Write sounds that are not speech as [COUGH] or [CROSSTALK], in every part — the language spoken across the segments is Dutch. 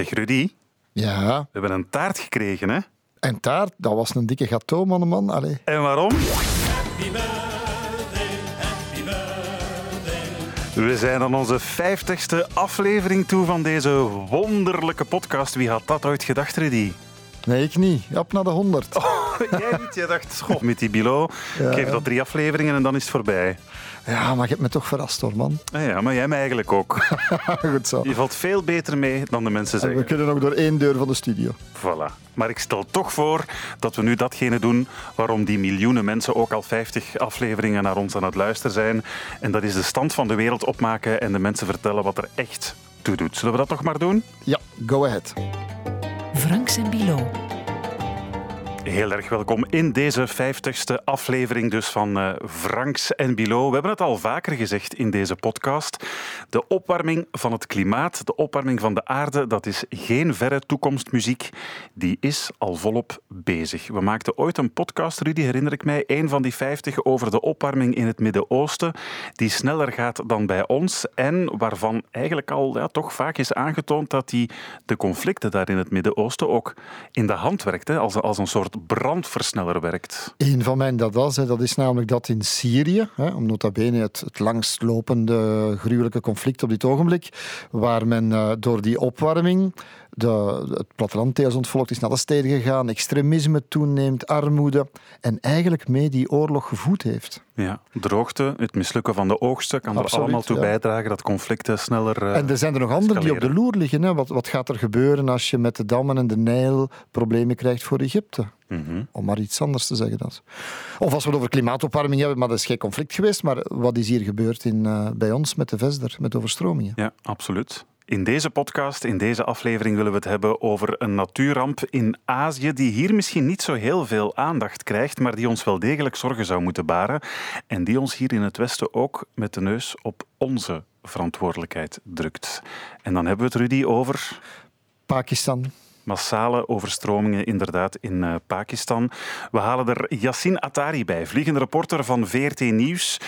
Zeg Rudy, Ja, we hebben een taart gekregen, hè? en taart, dat was een dikke gâteau, man, man. Allee. En waarom? We zijn aan onze vijftigste aflevering toe van deze wonderlijke podcast. Wie had dat ooit gedacht, Rudy? Nee, ik niet. Op naar de 100. [LAUGHS] Jij niet, jij dacht, goh, met die Bilo, Ja, geef ja. dat drie afleveringen en dan is het voorbij. Ja, maar je hebt me toch verrast hoor, man. Ah ja, maar jij mij eigenlijk ook. [LAUGHS] Goed zo. Je valt veel beter mee dan de mensen En we zeggen. kunnen ook door één deur van de studio. Voilà. Maar ik stel toch voor dat we nu datgene doen waarom die miljoenen mensen ook al 50 afleveringen naar ons aan het luisteren zijn. En dat is de stand van de wereld opmaken en de mensen vertellen wat er echt toe doet. Zullen we dat toch maar doen? Ja, go ahead. Franks en Bilo. Heel erg welkom in deze 50ste aflevering dus van eh, Franks en Bilo. We hebben het al vaker gezegd in deze podcast. De opwarming van het klimaat, de opwarming van de aarde, dat is geen verre toekomstmuziek. Die is al volop bezig. We maakten ooit een podcast, Rudy, herinner ik mij, een van die 50 over de opwarming in het Midden-Oosten, die sneller gaat dan bij ons en waarvan eigenlijk al ja, toch vaak is aangetoond dat die de conflicten daar in het Midden-Oosten ook in de hand werkt, als, als een soort brandversneller werkt. Een van mijn dadas, hè, dat is namelijk dat in Syrië, hè, om nota bene het, het langstlopende gruwelijke conflict op dit ogenblik, waar men eh, door die opwarming de, het platteland deels ontvolkt is naar de steden gegaan, extremisme toeneemt, armoede, en eigenlijk mee die oorlog gevoed heeft. Ja, droogte, het mislukken van de oogsten kan er allemaal toe ja. bijdragen dat conflicten sneller. eh, En er zijn er nog anderen die op de loer liggen. Hè. Wat, wat gaat er gebeuren als je met de dammen en de Nijl problemen krijgt voor Egypte? Mhm. Om maar iets anders te zeggen. Dat. Of als we het over klimaatopwarming hebben, maar dat is geen conflict geweest. Maar wat is hier gebeurd in, eh, bij ons met de Vesder, met overstromingen? Ja, absoluut. In deze podcast, in deze aflevering, willen we het hebben over een natuurramp in Azië die hier misschien niet zo heel veel aandacht krijgt, maar die ons wel degelijk zorgen zou moeten baren en die ons hier in het Westen ook met de neus op onze verantwoordelijkheid drukt. En dan hebben we het, Rudy, over Pakistan. massale overstromingen inderdaad in eh, Pakistan. We halen er Yassine Attari bij, vliegende reporter van VRT Nieuws.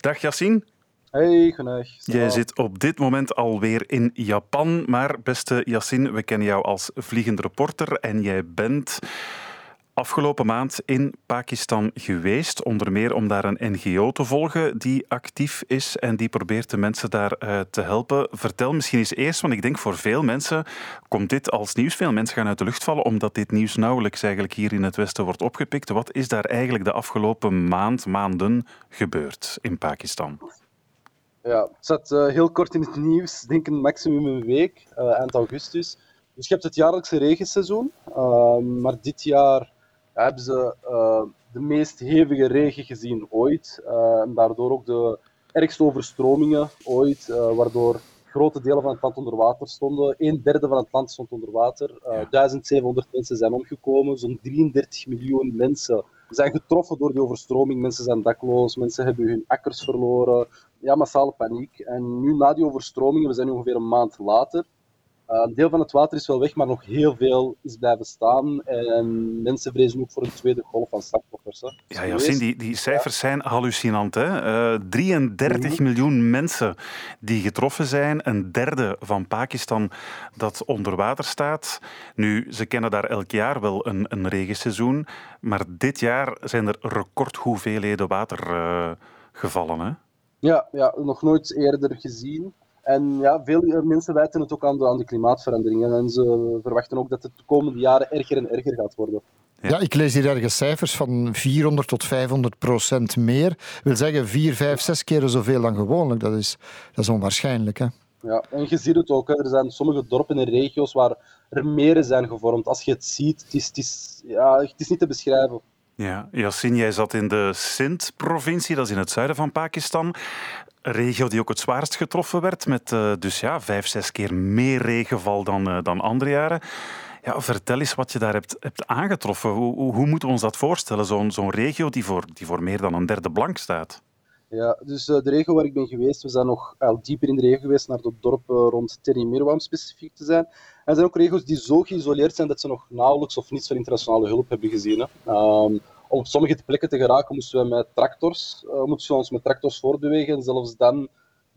Dag Yassine. Hey, goedendag. Jij zit op dit moment alweer in Japan, maar beste Yassine, we kennen jou als vliegende reporter en jij bent afgelopen maand in Pakistan geweest, onder meer om daar een NGO te volgen die actief is en die probeert de mensen daar eh, te helpen. Vertel misschien eens eerst, want ik denk voor veel mensen komt dit als nieuws. Veel mensen gaan uit de lucht vallen omdat dit nieuws nauwelijks eigenlijk hier in het Westen wordt opgepikt. Wat is daar eigenlijk de afgelopen maand, maanden gebeurd in Pakistan? Ja, het zat eh, heel kort in het nieuws, denk een maximum een week, eh, eind augustus. Dus je hebt het jaarlijkse regenseizoen, ehm, maar dit jaar hebben ze eh, de meest hevige regen gezien ooit. en daardoor ook de ergste overstromingen ooit, waardoor grote delen van het land onder water stonden. Een derde van het land stond onder water. Eh, Ja. 1700 mensen zijn omgekomen, zo'n 33 miljoen mensen zijn getroffen door die overstroming. Mensen zijn dakloos, mensen hebben hun akkers verloren. Ja, massale paniek. En nu na die overstromingen, we zijn nu ongeveer een maand later, eh, een deel van het water is wel weg, maar nog heel veel is blijven staan. En mensen vrezen ook voor een tweede golf van slachtoffers. hè. Ja, Yassine, die, die cijfers zijn hallucinant. Hè? Eh, 33 Mhm. miljoen mensen die getroffen zijn. Een derde van Pakistan dat onder water staat. Nu, ze kennen daar elk jaar wel een, een regenseizoen. Maar dit jaar zijn er recordhoeveelheden water eh, gevallen. Hè? Ja, ja, nog nooit eerder gezien. En ja, veel eh, mensen wijten het ook aan de, aan de klimaatveranderingen. En ze verwachten ook dat het de komende jaren erger en erger gaat worden. Ja. Ja. ik lees hier ergens cijfers van 400 tot 500 procent meer. wil zeggen 4, 5, 6 keren zoveel dan gewoonlijk. Dat is, dat is onwaarschijnlijk. Hè? Ja, en je ziet het ook. Hè. Er zijn sommige dorpen en regio's waar er meren zijn gevormd. Als je het ziet, het is, het is, ja, het is niet te beschrijven. Ja, Yassine, jij zat in de Sindh-provincie, dat is in het zuiden van Pakistan. Regio die ook het zwaarst getroffen werd, met eh, dus ja, vijf, zes keer meer regenval dan, eh, dan andere jaren. Ja, vertel eens wat je daar hebt, hebt aangetroffen. Hoe, hoe, moeten we ons dat voorstellen, zo'n zo'n regio die voor, die voor meer dan een derde blank staat? Ja, dus eh, de regio waar ik ben geweest, we zijn nog al dieper in de regio geweest, naar het dorp rond Terimirwa om specifiek te zijn. Er zijn ook regio's die zo geïsoleerd zijn dat ze nog nauwelijks of niets van internationale hulp hebben gezien. Hè. Ehm, om op sommige plekken te geraken moesten we met tractors, eh, moesten we ons met tractors voortbewegen. En zelfs dan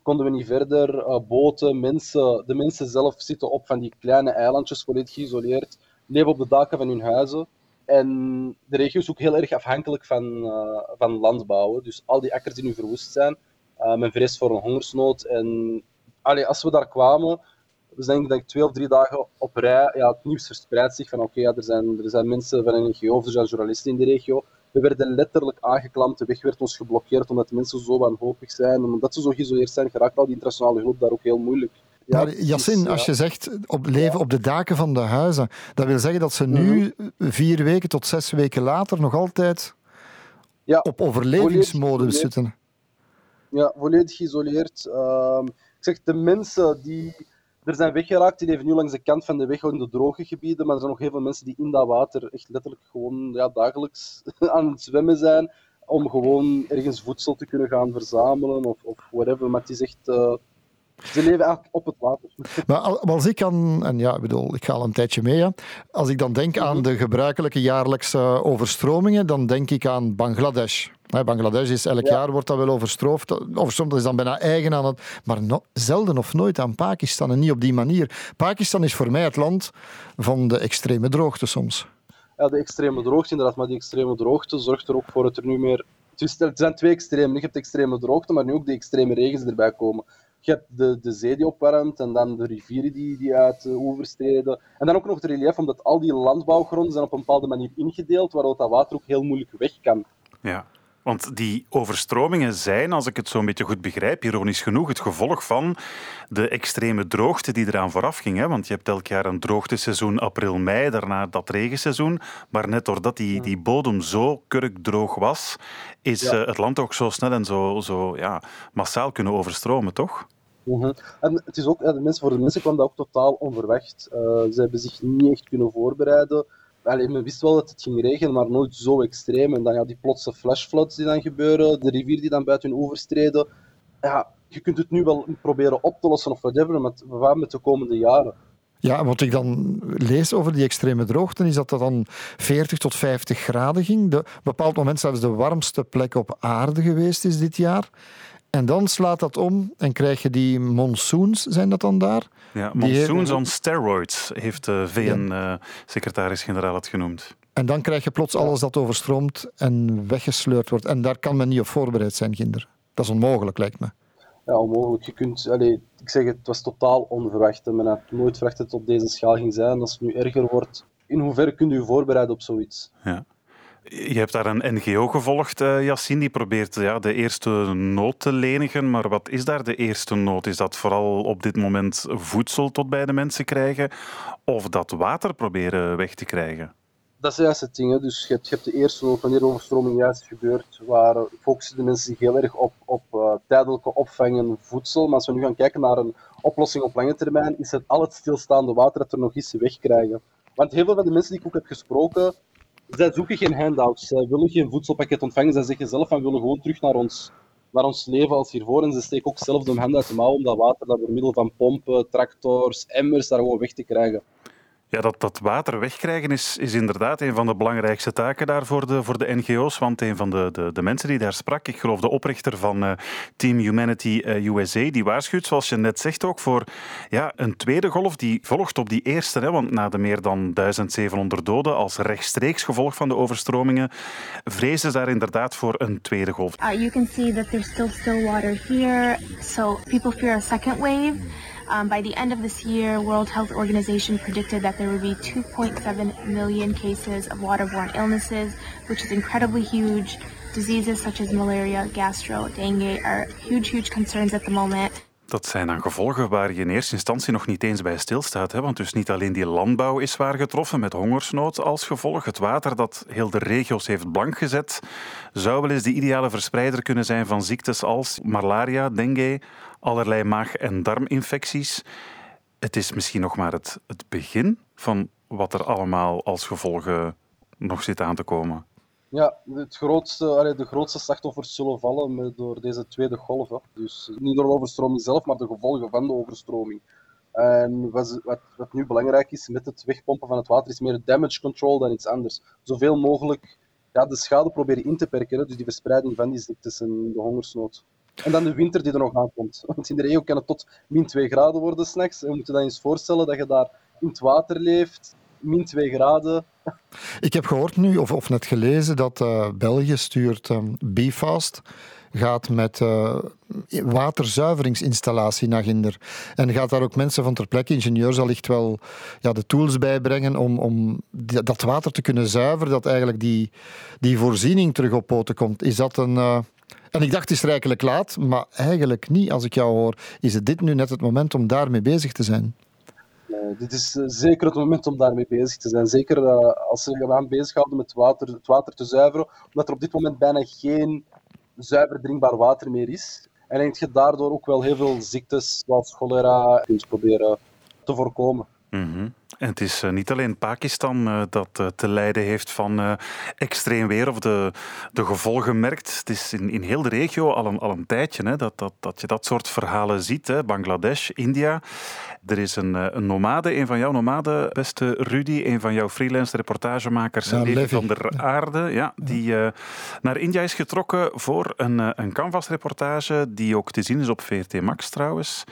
konden we niet verder. Uh, boten, mensen, de mensen zelf zitten op van die kleine eilandjes, volledig geïsoleerd, leven op de daken van hun huizen. En de regio is ook heel erg afhankelijk van, uh, van landbouwen. Dus al die akkers die nu verwoest zijn, men vreest voor een hongersnood. En allee, als we daar kwamen, zijn denk ik twee of drie dagen op rij, ja, het nieuws verspreidt zich van oké, ja, er, zijn, er zijn mensen van een NGO of er zijn journalisten in de regio. We werden letterlijk aangeklampt, de weg werd ons geblokkeerd omdat mensen zo wanhopig zijn. Omdat ze zo geïsoleerd zijn, geraakt al die internationale hulp daar ook heel moeilijk. Ja, maar Yassin, als je zegt op leven op de daken van de huizen, dat wil zeggen dat ze nu, mhm. vier weken tot zes weken later, nog altijd ja, op overlevingsmodus zitten. Ja, volledig geïsoleerd. Uh, ik zeg, de mensen die er zijn weggeraakt, die leven nu langs de kant van de weg in de droge gebieden, maar er zijn nog heel veel mensen die in dat water echt letterlijk gewoon ja, dagelijks [LAUGHS] aan het zwemmen zijn, om gewoon ergens voedsel te kunnen gaan verzamelen of, of whatever. Maar het is echt... Uh, ze leven eigenlijk op het water. Maar als ik aan, en ja, ik bedoel, ik ga al een tijdje mee, hè. als ik dan denk aan mhm. de gebruikelijke jaarlijkse overstromingen, dan denk ik aan Bangladesh. Bangladesh is elk jaar wordt dat wel overstroomd. Overstroomd is dan bijna eigen aan het. Maar zelden of nooit aan Pakistan en niet op die manier. Pakistan is voor mij het land van de extreme droogte soms. Ja, de extreme droogte inderdaad. Maar die extreme droogte zorgt er ook voor dat er nu meer. Het zijn twee extremen. Je hebt de extreme droogte, maar nu ook de extreme regens erbij komen. Je hebt de, de zee die opwarmt en dan de rivieren die, die uit de oevers treden. En dan ook nog het relief, omdat al die landbouwgronden zijn op een bepaalde manier ingedeeld, waardoor dat water ook heel moeilijk weg kan. Ja. Want die overstromingen zijn, als ik het zo'n beetje goed begrijp, ironisch genoeg, het gevolg van de extreme droogte die eraan vooraf ging. Hè? Want je hebt elk jaar een droogteseizoen april-mei, daarna dat regenseizoen. Maar net doordat die, die bodem zo kurkdroog was, is eh, het land ook zo snel en zo, zo ja, massaal kunnen overstromen, toch? Mhm. En het is ook, de mensen, voor de mensen kwam dat ook totaal onverwacht. Uh, ze hebben zich niet echt kunnen voorbereiden. Allee, men wist wel dat het ging regenen, maar nooit zo extreem. En dan ja, die plotse flashfloods die dan gebeuren, de rivier die dan buiten hun oevers treden. Ja, je kunt het nu wel proberen op te lossen of whatever, maar gaan met de komende jaren. Ja, wat ik dan lees over die extreme droogte, is dat dat dan 40 tot 50 graden ging. Op een bepaald moment zelfs de warmste plek op aarde geweest is dit jaar. En dan slaat dat om en krijg je die monsoons, zijn dat dan daar? Ja, monsoons on steroids, heeft de VN-secretaris-generaal het genoemd. En dan krijg je plots alles dat overstroomt en weggesleurd wordt. En daar kan men niet op voorbereid zijn, kinder. Dat is onmogelijk, lijkt me. Ja, onmogelijk. Je kunt, allez, ik zeg het, het was totaal onverwacht. Men had nooit verwacht dat het op deze schaal ging zijn. Als het nu erger wordt, in hoeverre kunt u je voorbereiden op zoiets? Ja. Je hebt daar een NGO gevolgd, uh, die probeert ja, de eerste nood te lenigen. Maar wat is daar de eerste nood? Is dat vooral op dit moment voedsel tot bij de mensen krijgen of dat water proberen weg te krijgen? Dat is juist het ding. Dus je hebt, de eerste nood, wanneer de overstroming juist gebeurt, waar focussen de mensen zich heel erg op, op tijdelijke opvangen voedsel. Maar als we nu gaan kijken naar een oplossing op lange termijn, is het al het stilstaande water dat er nog is wegkrijgen. Want heel veel van de mensen die ik ook heb gesproken, zij zoeken geen handouts. Zij willen geen voedselpakket ontvangen. Zij zeggen zelf van we willen gewoon terug naar ons, naar ons leven als hiervoor. En ze steken ook zelf de hand uit de mouw om dat water dat door middel van pompen, tractors, emmers daar gewoon weg te krijgen. Ja, dat, dat water wegkrijgen is, is inderdaad een van de belangrijkste taken daar voor de, voor de NGO's. Want een van de, de, de mensen die daar sprak, ik geloof de oprichter van uh, Team Humanity eh, USA, die waarschuwt, zoals je net zegt, ook voor ja, een tweede golf die volgt op die eerste. Hè, want na de meer dan 1700 doden als rechtstreeks gevolg van de overstromingen, vrezen ze daar inderdaad voor een tweede golf. Uh, you can see that there's still still water here, so people fear a second wave. Um, by the end of this year, World Health Organization predicted that there would be 2.7 million cases of waterborne illnesses, which is incredibly huge. Diseases such as malaria, gastro, dengue are huge, huge concerns at the moment. Dat zijn dan gevolgen waar je in eerste instantie nog niet eens bij stilstaat. Hè? Want dus niet alleen die landbouw is zwaar getroffen met hongersnood als gevolg. Het water dat heel de regio's heeft blank gezet, zou wel eens de ideale verspreider kunnen zijn van ziektes als malaria, dengue, allerlei maag- en darminfecties. Het is misschien nog maar het, het begin van wat er allemaal als gevolgen nog zit aan te komen. Ja, het grootste, de grootste slachtoffers zullen vallen door deze tweede golf. Hè. Dus niet door de overstroming zelf, maar de gevolgen van de overstroming. En wat, wat, nu belangrijk is met het wegpompen van het water, is meer damage control dan iets anders. Zoveel mogelijk ja, de schade proberen in te perken, dus die verspreiding van die ziektes en de hongersnood. En dan de winter die er nog aankomt. [LAUGHS] Want in de regio kan het tot min 2 graden worden s'nachts. En we moeten dan eens voorstellen dat je daar in het water leeft, min 2 graden. Ik heb gehoord nu, of, of net gelezen, dat uh, België stuurt um, gaat met uh, waterzuiveringsinstallatie naar Ginder. En gaat daar ook mensen van ter plekke, ingenieurs allicht wel ja, de tools bij brengen om, om dat water te kunnen zuiveren, dat eigenlijk die, die voorziening terug op poten komt. Is dat een... Uh, en ik dacht, het is rijkelijk laat, maar eigenlijk niet. Als ik jou hoor, is het dit nu net het moment om daarmee bezig te zijn? Nee, dit is uh, zeker het moment om daarmee bezig te zijn. Zeker uh, als ze gaan bezighouden met water, het water te zuiveren, omdat er op dit moment bijna geen zuiver drinkbaar water meer is. En denk je daardoor ook wel heel veel ziektes, zoals cholera, kunt proberen te voorkomen. -hmm. En het is uh, niet alleen Pakistan uh, dat uh, te lijden heeft van extreem weer of de, de gevolgen merkt. Het is in, in heel de regio al een, al een tijdje hè, dat, dat, dat je dat soort verhalen ziet. Hè. Bangladesh, India. Er is een, een nomade, een van jouw nomaden, beste Rudy, een van jouw freelance reportagemakers, ja, Levi van der Aarde, ja, die naar India is getrokken voor een, een canvasreportage die ook te zien is op VRT Max trouwens.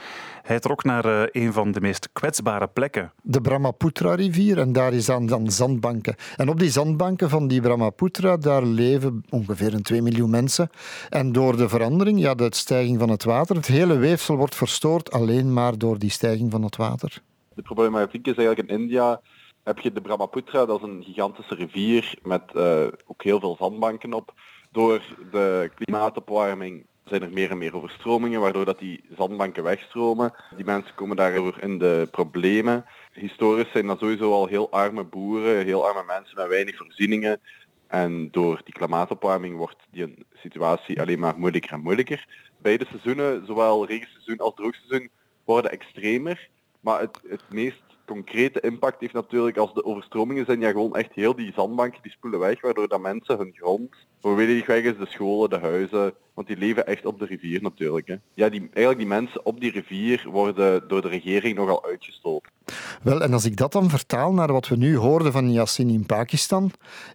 Hij trok naar een van de meest kwetsbare plekken. De Brahmaputra-rivier en daar is dan, dan zandbanken. En op die zandbanken van die Brahmaputra, daar leven ongeveer een 2 miljoen mensen. En door de verandering, ja, de stijging van het water, het hele weefsel wordt verstoord alleen maar door die stijging van het water. De problematiek is eigenlijk in India heb je de Brahmaputra, dat is een gigantische rivier met uh, ook heel veel zandbanken op. Door de klimaatopwarming zijn er meer en meer overstromingen, waardoor dat die zandbanken wegstromen. Die mensen komen daardoor in de problemen. Historisch zijn dat sowieso al heel arme boeren, heel arme mensen met weinig voorzieningen. En door die klimaatopwarming wordt die situatie alleen maar moeilijker en moeilijker. Beide seizoenen, zowel regenseizoen als droogseizoen, worden extremer. Maar het, het meest concrete impact heeft natuurlijk als de overstromingen zijn ja gewoon echt heel die zandbanken die spoelen weg, waardoor dat mensen hun grond volledig weg is, de scholen, de huizen, want die leven echt op de rivier natuurlijk. Hè. Ja, die, eigenlijk die mensen op die rivier worden door de regering nogal uitgestoten. Wel, en als ik dat dan vertaal naar wat we nu hoorden van Yassin in Pakistan,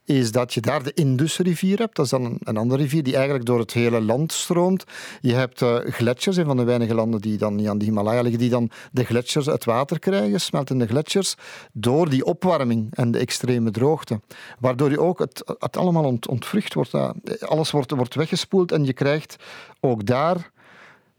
is dat je daar de Indusrivier hebt. Dat is dan een, andere rivier die eigenlijk door het hele land stroomt. Je hebt uh, gletsjers, een van de weinige landen die dan niet aan de Himalaya liggen, die dan de gletsjers het water krijgen, smeltende gletsjers, door die opwarming en de extreme droogte. Waardoor je ook het, het allemaal ont, ontvlucht wordt. Alles wordt, wordt weggespoeld en je krijgt ook daar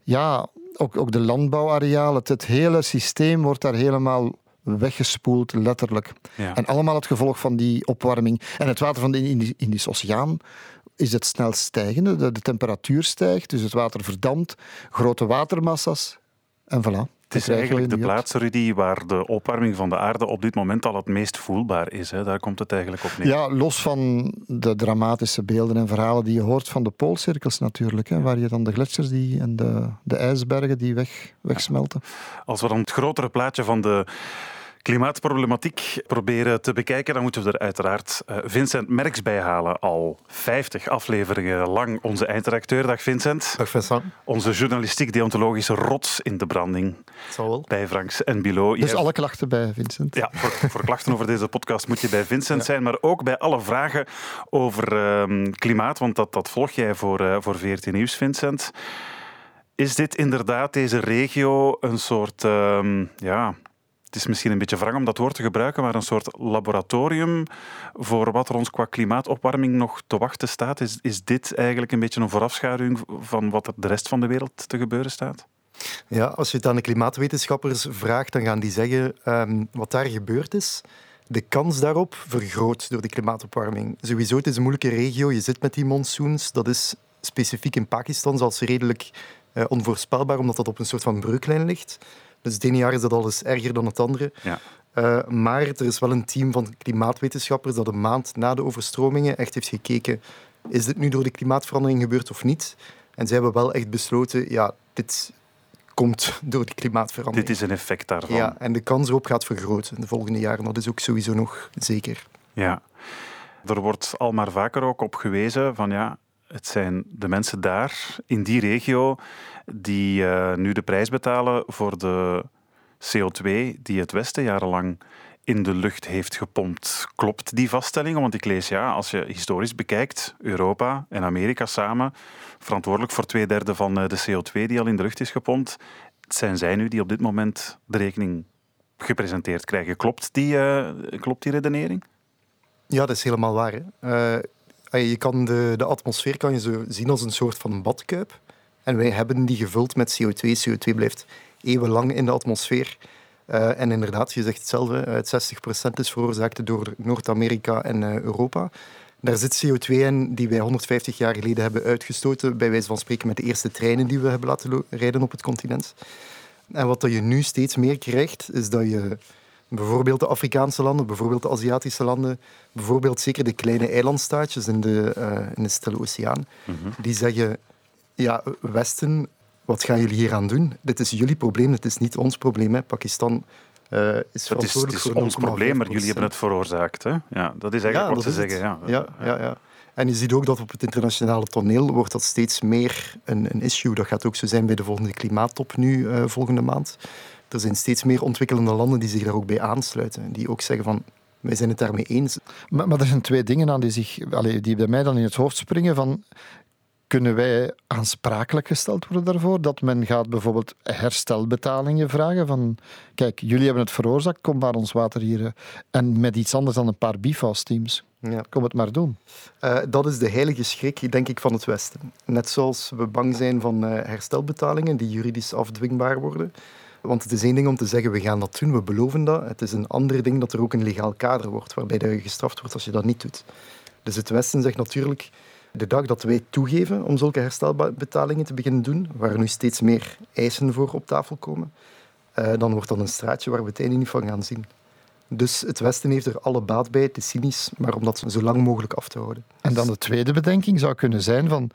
ja, ook, ook de landbouwarealen, het, het hele systeem wordt daar helemaal weggespoeld, letterlijk. En allemaal het gevolg van die opwarming. En het water van de Indische Oceaan is het snel stijgende. De, de temperatuur stijgt, dus het water verdampt. Grote watermassa's. En voilà. Het is eigenlijk de plaats, Rudy, waar de opwarming van de aarde op dit moment al het meest voelbaar is. Hè? Daar komt het eigenlijk op neer. Ja, los van de dramatische beelden en verhalen die je hoort van de poolcirkels natuurlijk. Hè? Waar je dan de gletsjers die, en de, de ijsbergen die weg, wegsmelten. Als we dan het grotere plaatje van de klimaatproblematiek proberen te bekijken, dan moeten we er uiteraard eh, Vincent Merks bij halen. Al 50 afleveringen lang onze eindredacteur. Dag Vincent. Dag Vincent. Onze journalistiek-deontologische rots in de branding. wel. Bij Franks en Bilo. Dus alle klachten bij Vincent? Ja, voor, voor, klachten over deze podcast moet je bij Vincent zijn, maar ook bij alle vragen over uh, klimaat, want dat, dat volg jij voor, uh, voor VRT Nieuws, Vincent. Is dit inderdaad, deze regio, een soort uh, ja, het is misschien een beetje wrang om dat woord te gebruiken, maar een soort laboratorium voor wat er ons qua klimaatopwarming nog te wachten staat. Is, is dit eigenlijk een beetje een voorafschaduwing van wat er de rest van de wereld te gebeuren staat? Ja, als je het aan de klimaatwetenschappers vraagt, dan gaan die zeggen um, wat daar gebeurd is. De kans daarop vergroot door de klimaatopwarming. Sowieso, het is een moeilijke regio. Je zit met die monsoons. Dat is specifiek in Pakistan zelfs redelijk uh, onvoorspelbaar, omdat dat op een soort van breuklijn ligt. Dus het ene jaar is dat alles erger dan het andere. Ja. Uh, maar er is wel een team van klimaatwetenschappers dat een maand na de overstromingen echt heeft gekeken is dit nu door de klimaatverandering gebeurd of niet? En zij hebben wel echt besloten, ja, dit komt [LAUGHS] door de klimaatverandering. Dit is een effect daarvan. Ja, en de kans erop gaat vergroten de volgende jaren. Dat is ook sowieso nog zeker. Ja. Er wordt al maar vaker ook op gewezen van ja, het zijn de mensen daar, in die regio, die uh, nu de prijs betalen voor de CO2 die het Westen jarenlang in de lucht heeft gepompt. Klopt die vaststelling? Want ik lees ja, als je historisch bekijkt, Europa en Amerika samen, verantwoordelijk voor twee derde van eh, de CO2 die al in de lucht is gepompt. Het zijn zij nu die op dit moment de rekening gepresenteerd krijgen. Klopt die, uh, klopt die redenering? Ja, dat is helemaal waar. Je kan de, de atmosfeer kan je zo zien als een soort van badkuip. En wij hebben die gevuld met CO2. CO2 blijft eeuwenlang in de atmosfeer. Uh, en inderdaad, je zegt hetzelfde, het 60% is veroorzaakt door Noord-Amerika en uh, Europa. Daar zit CO2 in die wij 150 jaar geleden hebben uitgestoten, bij wijze van spreken met de eerste treinen die we hebben laten rijden op het continent. En wat je nu steeds meer krijgt, is dat je bijvoorbeeld de Afrikaanse landen, bijvoorbeeld de Aziatische landen, bijvoorbeeld zeker de kleine eilandstaatjes in de, uh, in de Stille Oceaan, mm -hmm. die zeggen, ja, Westen, wat gaan jullie hier aan doen? Dit is jullie probleem, het is niet ons probleem. Hè. Pakistan uh, is het is, het is ons probleem, maar jullie hebben het veroorzaakt. Hè? Ja, dat is eigenlijk ja, wat ze zeggen. Ja. Ja, ja, ja. En je ziet ook dat op het internationale toneel wordt dat steeds meer een, een issue. Dat gaat ook zo zijn bij de volgende klimaattop nu uh, volgende maand. Er zijn steeds meer ontwikkelende landen die zich daar ook bij aansluiten. Die ook zeggen van, wij zijn het daarmee eens. Maar, maar er zijn twee dingen aan die, zich, die bij mij dan in het hoofd springen. Van, kunnen wij aansprakelijk gesteld worden daarvoor? Dat men gaat bijvoorbeeld herstelbetalingen vragen van kijk, jullie hebben het veroorzaakt, kom maar ons water hier. En met iets anders dan een paar BIFAS-teams. Ja. Kom het maar doen. Uh, dat is de heilige schrik, denk ik, van het Westen. Net zoals we bang zijn van uh, herstelbetalingen die juridisch afdwingbaar worden. Want het is één ding om te zeggen, we gaan dat doen, we beloven dat. Het is een ander ding dat er ook een legaal kader wordt, waarbij je gestraft wordt als je dat niet doet. Dus het Westen zegt natuurlijk, de dag dat wij toegeven om zulke herstelbetalingen te beginnen doen, waar nu steeds meer eisen voor op tafel komen, uh, dan wordt dat een straatje waar we het einde niet van gaan zien. Dus het Westen heeft er alle baat bij, het is cynisch, maar om dat zo lang mogelijk af te houden. En dan de tweede bedenking zou kunnen zijn van,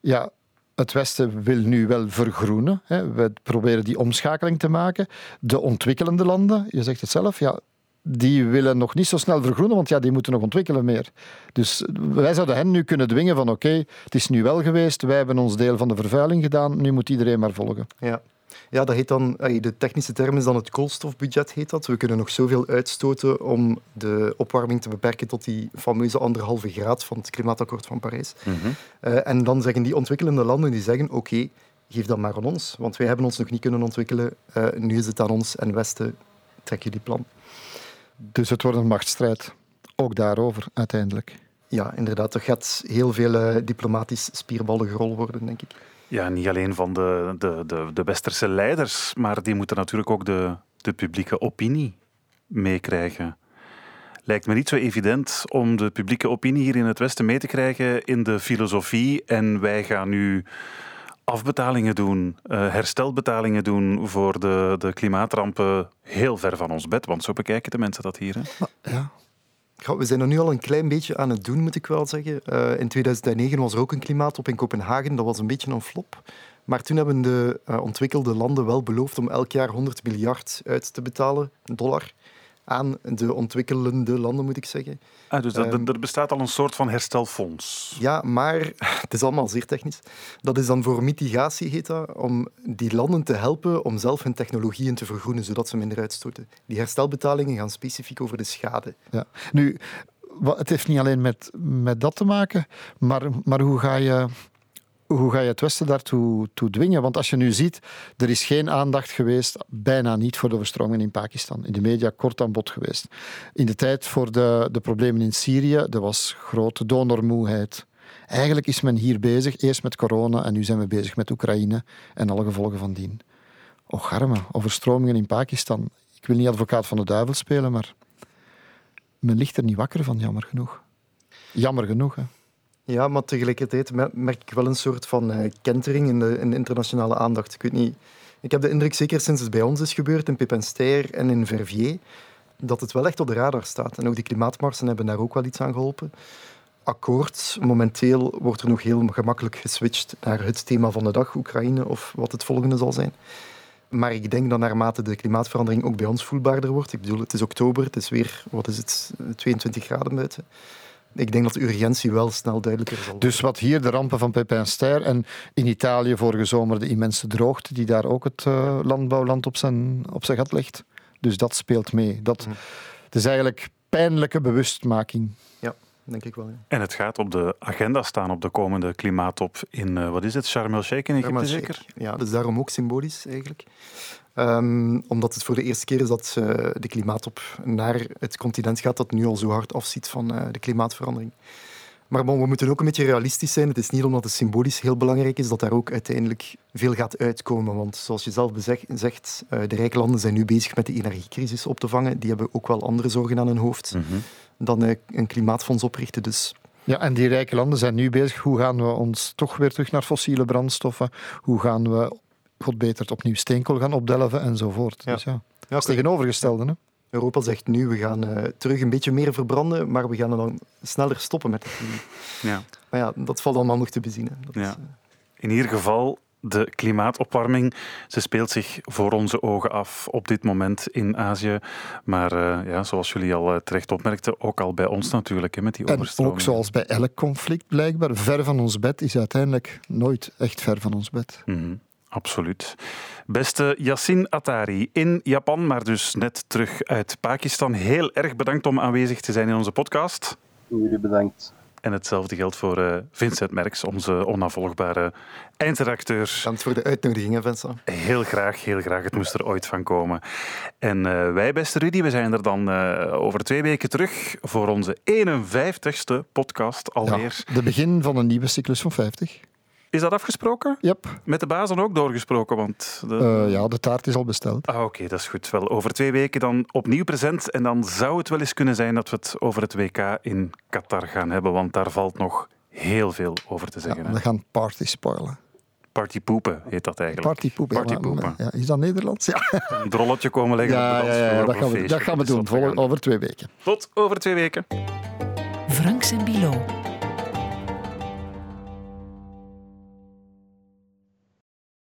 ja, het Westen wil nu wel vergroenen. Hè. We proberen die omschakeling te maken. De ontwikkelende landen, je zegt het zelf, ja, die willen nog niet zo snel vergroenen, want ja, die moeten nog ontwikkelen meer. Dus wij zouden hen nu kunnen dwingen van oké, het is nu wel geweest, wij hebben ons deel van de vervuiling gedaan, nu moet iedereen maar volgen. Ja. Ja, dat heet dan, de technische term is dan het koolstofbudget. Heet dat. We kunnen nog zoveel uitstoten om de opwarming te beperken tot die fameuze anderhalve graad van het klimaatakkoord van Parijs. Mm -hmm. uh, en dan zeggen die ontwikkelende landen, die zeggen oké, geef dat maar aan ons, want wij hebben ons nog niet kunnen ontwikkelen. Uh, nu is het aan ons en Westen, trek je die plan. Dus het wordt een machtsstrijd, ook daarover uiteindelijk. Ja, inderdaad. Er gaat heel veel uh, diplomatisch spierballen gerol worden, denk ik. Ja, niet alleen van de, de, de, de westerse leiders, maar die moeten natuurlijk ook de, de publieke opinie meekrijgen. Lijkt me niet zo evident om de publieke opinie hier in het Westen mee te krijgen in de filosofie. En wij gaan nu afbetalingen doen, uh, herstelbetalingen doen voor de, de klimaatrampen heel ver van ons bed. Want zo bekijken de mensen dat hier. Hè? Ja, we zijn er nu al een klein beetje aan het doen, moet ik wel zeggen. Uh, in 2009 was er ook een klimaattop in Kopenhagen. Dat was een beetje een flop. Maar toen hebben de uh, ontwikkelde landen wel beloofd om elk jaar 100 miljard uit te betalen, dollar, aan de ontwikkelende landen, moet ik zeggen. Ah, dus dat, um, er bestaat al een soort van herstelfonds. Ja, maar [LAUGHS] het is allemaal zeer technisch. Dat is dan voor mitigatie, heet dat, om die landen te helpen om zelf hun technologieën te vergroenen, zodat ze minder uitstoten. Die herstelbetalingen gaan specifiek over de schade. Ja. Nu, het heeft niet alleen met, met dat te maken, maar, maar hoe ga je hoe ga je het Westen daartoe toe dwingen? Want als je nu ziet, er is geen aandacht geweest, bijna niet, voor de overstromingen in Pakistan. In de media kort aan bod geweest. In de tijd voor de, de problemen in Syrië, er was grote donormoeheid. Eigenlijk is men hier bezig, eerst met corona en nu zijn we bezig met Oekraïne en alle gevolgen van dien. Och, arme, overstromingen in Pakistan. Ik wil niet advocaat van de duivel spelen, maar men ligt er niet wakker van, jammer genoeg. Jammer genoeg, hè. Ja, maar tegelijkertijd merk ik wel een soort van uh, kentering in de, in internationale aandacht. Ik weet niet... Ik heb de indruk, zeker sinds het bij ons is gebeurd, in Pepinster en in Verviers, dat het wel echt op de radar staat. En ook die klimaatmarsen hebben daar ook wel iets aan geholpen. Akkoord, momenteel wordt er nog heel gemakkelijk geswitcht naar het thema van de dag, Oekraïne, of wat het volgende zal zijn. Maar ik denk dat naarmate de klimaatverandering ook bij ons voelbaarder wordt, ik bedoel, het is oktober, het is weer, wat is het, 22 graden buiten ik denk dat de urgentie wel snel duidelijker zal worden. Dus wat hier de rampen van Pepin Ster en in Italië vorige zomer de immense droogte die daar ook het uh, landbouwland op zijn, op zijn gat legt. Dus dat speelt mee. Dat, mm. Het is eigenlijk pijnlijke bewustmaking. Ja, denk ik wel. Ja. En het gaat op de agenda staan op de komende klimaattop in, uh, wat is het, Sharm el-Sheikh in Egypte zeker? Ja, dus daarom ook symbolisch eigenlijk. Um, omdat het voor de eerste keer is dat uh, de klimaattop naar het continent gaat dat nu al zo hard afziet van uh, de klimaatverandering. Maar bon, we moeten ook een beetje realistisch zijn. Het is niet omdat het symbolisch heel belangrijk is dat daar ook uiteindelijk veel gaat uitkomen. Want zoals je zelf zegt, uh, de rijke landen zijn nu bezig met de energiecrisis op te vangen. Die hebben ook wel andere zorgen aan hun hoofd mm -hmm. dan een klimaatfonds oprichten. Dus ja, en die rijke landen zijn nu bezig. Hoe gaan we ons toch weer terug naar fossiele brandstoffen? Hoe gaan we, god beter, opnieuw steenkool gaan opdelven enzovoort. Ja. Dus ja, dat is tegenovergestelde. Hè? Europa zegt nu, we gaan uh, terug een beetje meer verbranden, maar we gaan dan sneller stoppen met het Ja. Maar ja, dat valt allemaal nog te bezien. Dat ja. Is, uh... In ieder geval, de klimaatopwarming, ze speelt zich voor onze ogen af op dit moment in Azië. Maar uh, ja, zoals jullie al terecht opmerkten, ook al bij ons natuurlijk, hè, met die overstroming. En ook zoals bij elk conflict blijkbaar, ver van ons bed is uiteindelijk nooit echt ver van ons bed. Mm -hmm. Absoluut. Beste Yassin Attari in Japan, maar dus net terug uit Pakistan. Heel erg bedankt om aanwezig te zijn in onze podcast. Jullie bedankt. En hetzelfde geldt voor uh, Vincent Merks, onze onafvolgbare eindredacteur. Dank voor de uitnodiging, Vincent. Heel graag, heel graag. Het moest er ooit van komen. En uh, wij, beste Rudy, we zijn er dan uh, over twee weken terug voor onze 51ste podcast alweer. Ja, de begin van een nieuwe cyclus van 50. Is dat afgesproken? Yep. Met de bazen ook doorgesproken? Want de... Uh, ja, de taart is al besteld. Ah, Oké, okay, dat is goed. Wel, over twee weken dan opnieuw present. En dan zou het wel eens kunnen zijn dat we het over het WK in Qatar gaan hebben. Want daar valt nog heel veel over te zeggen. Ja, we gaan party spoilen. Partypoepen heet dat eigenlijk. Partypoepen. Partypoepen. Ja, is dat Nederlands? Ja. [LAUGHS] Een drolletje komen leggen ja, op de ja, ja, dat gaan we, dat gaan we doen. Over twee weken. Tot over twee weken. Franks en Bilo.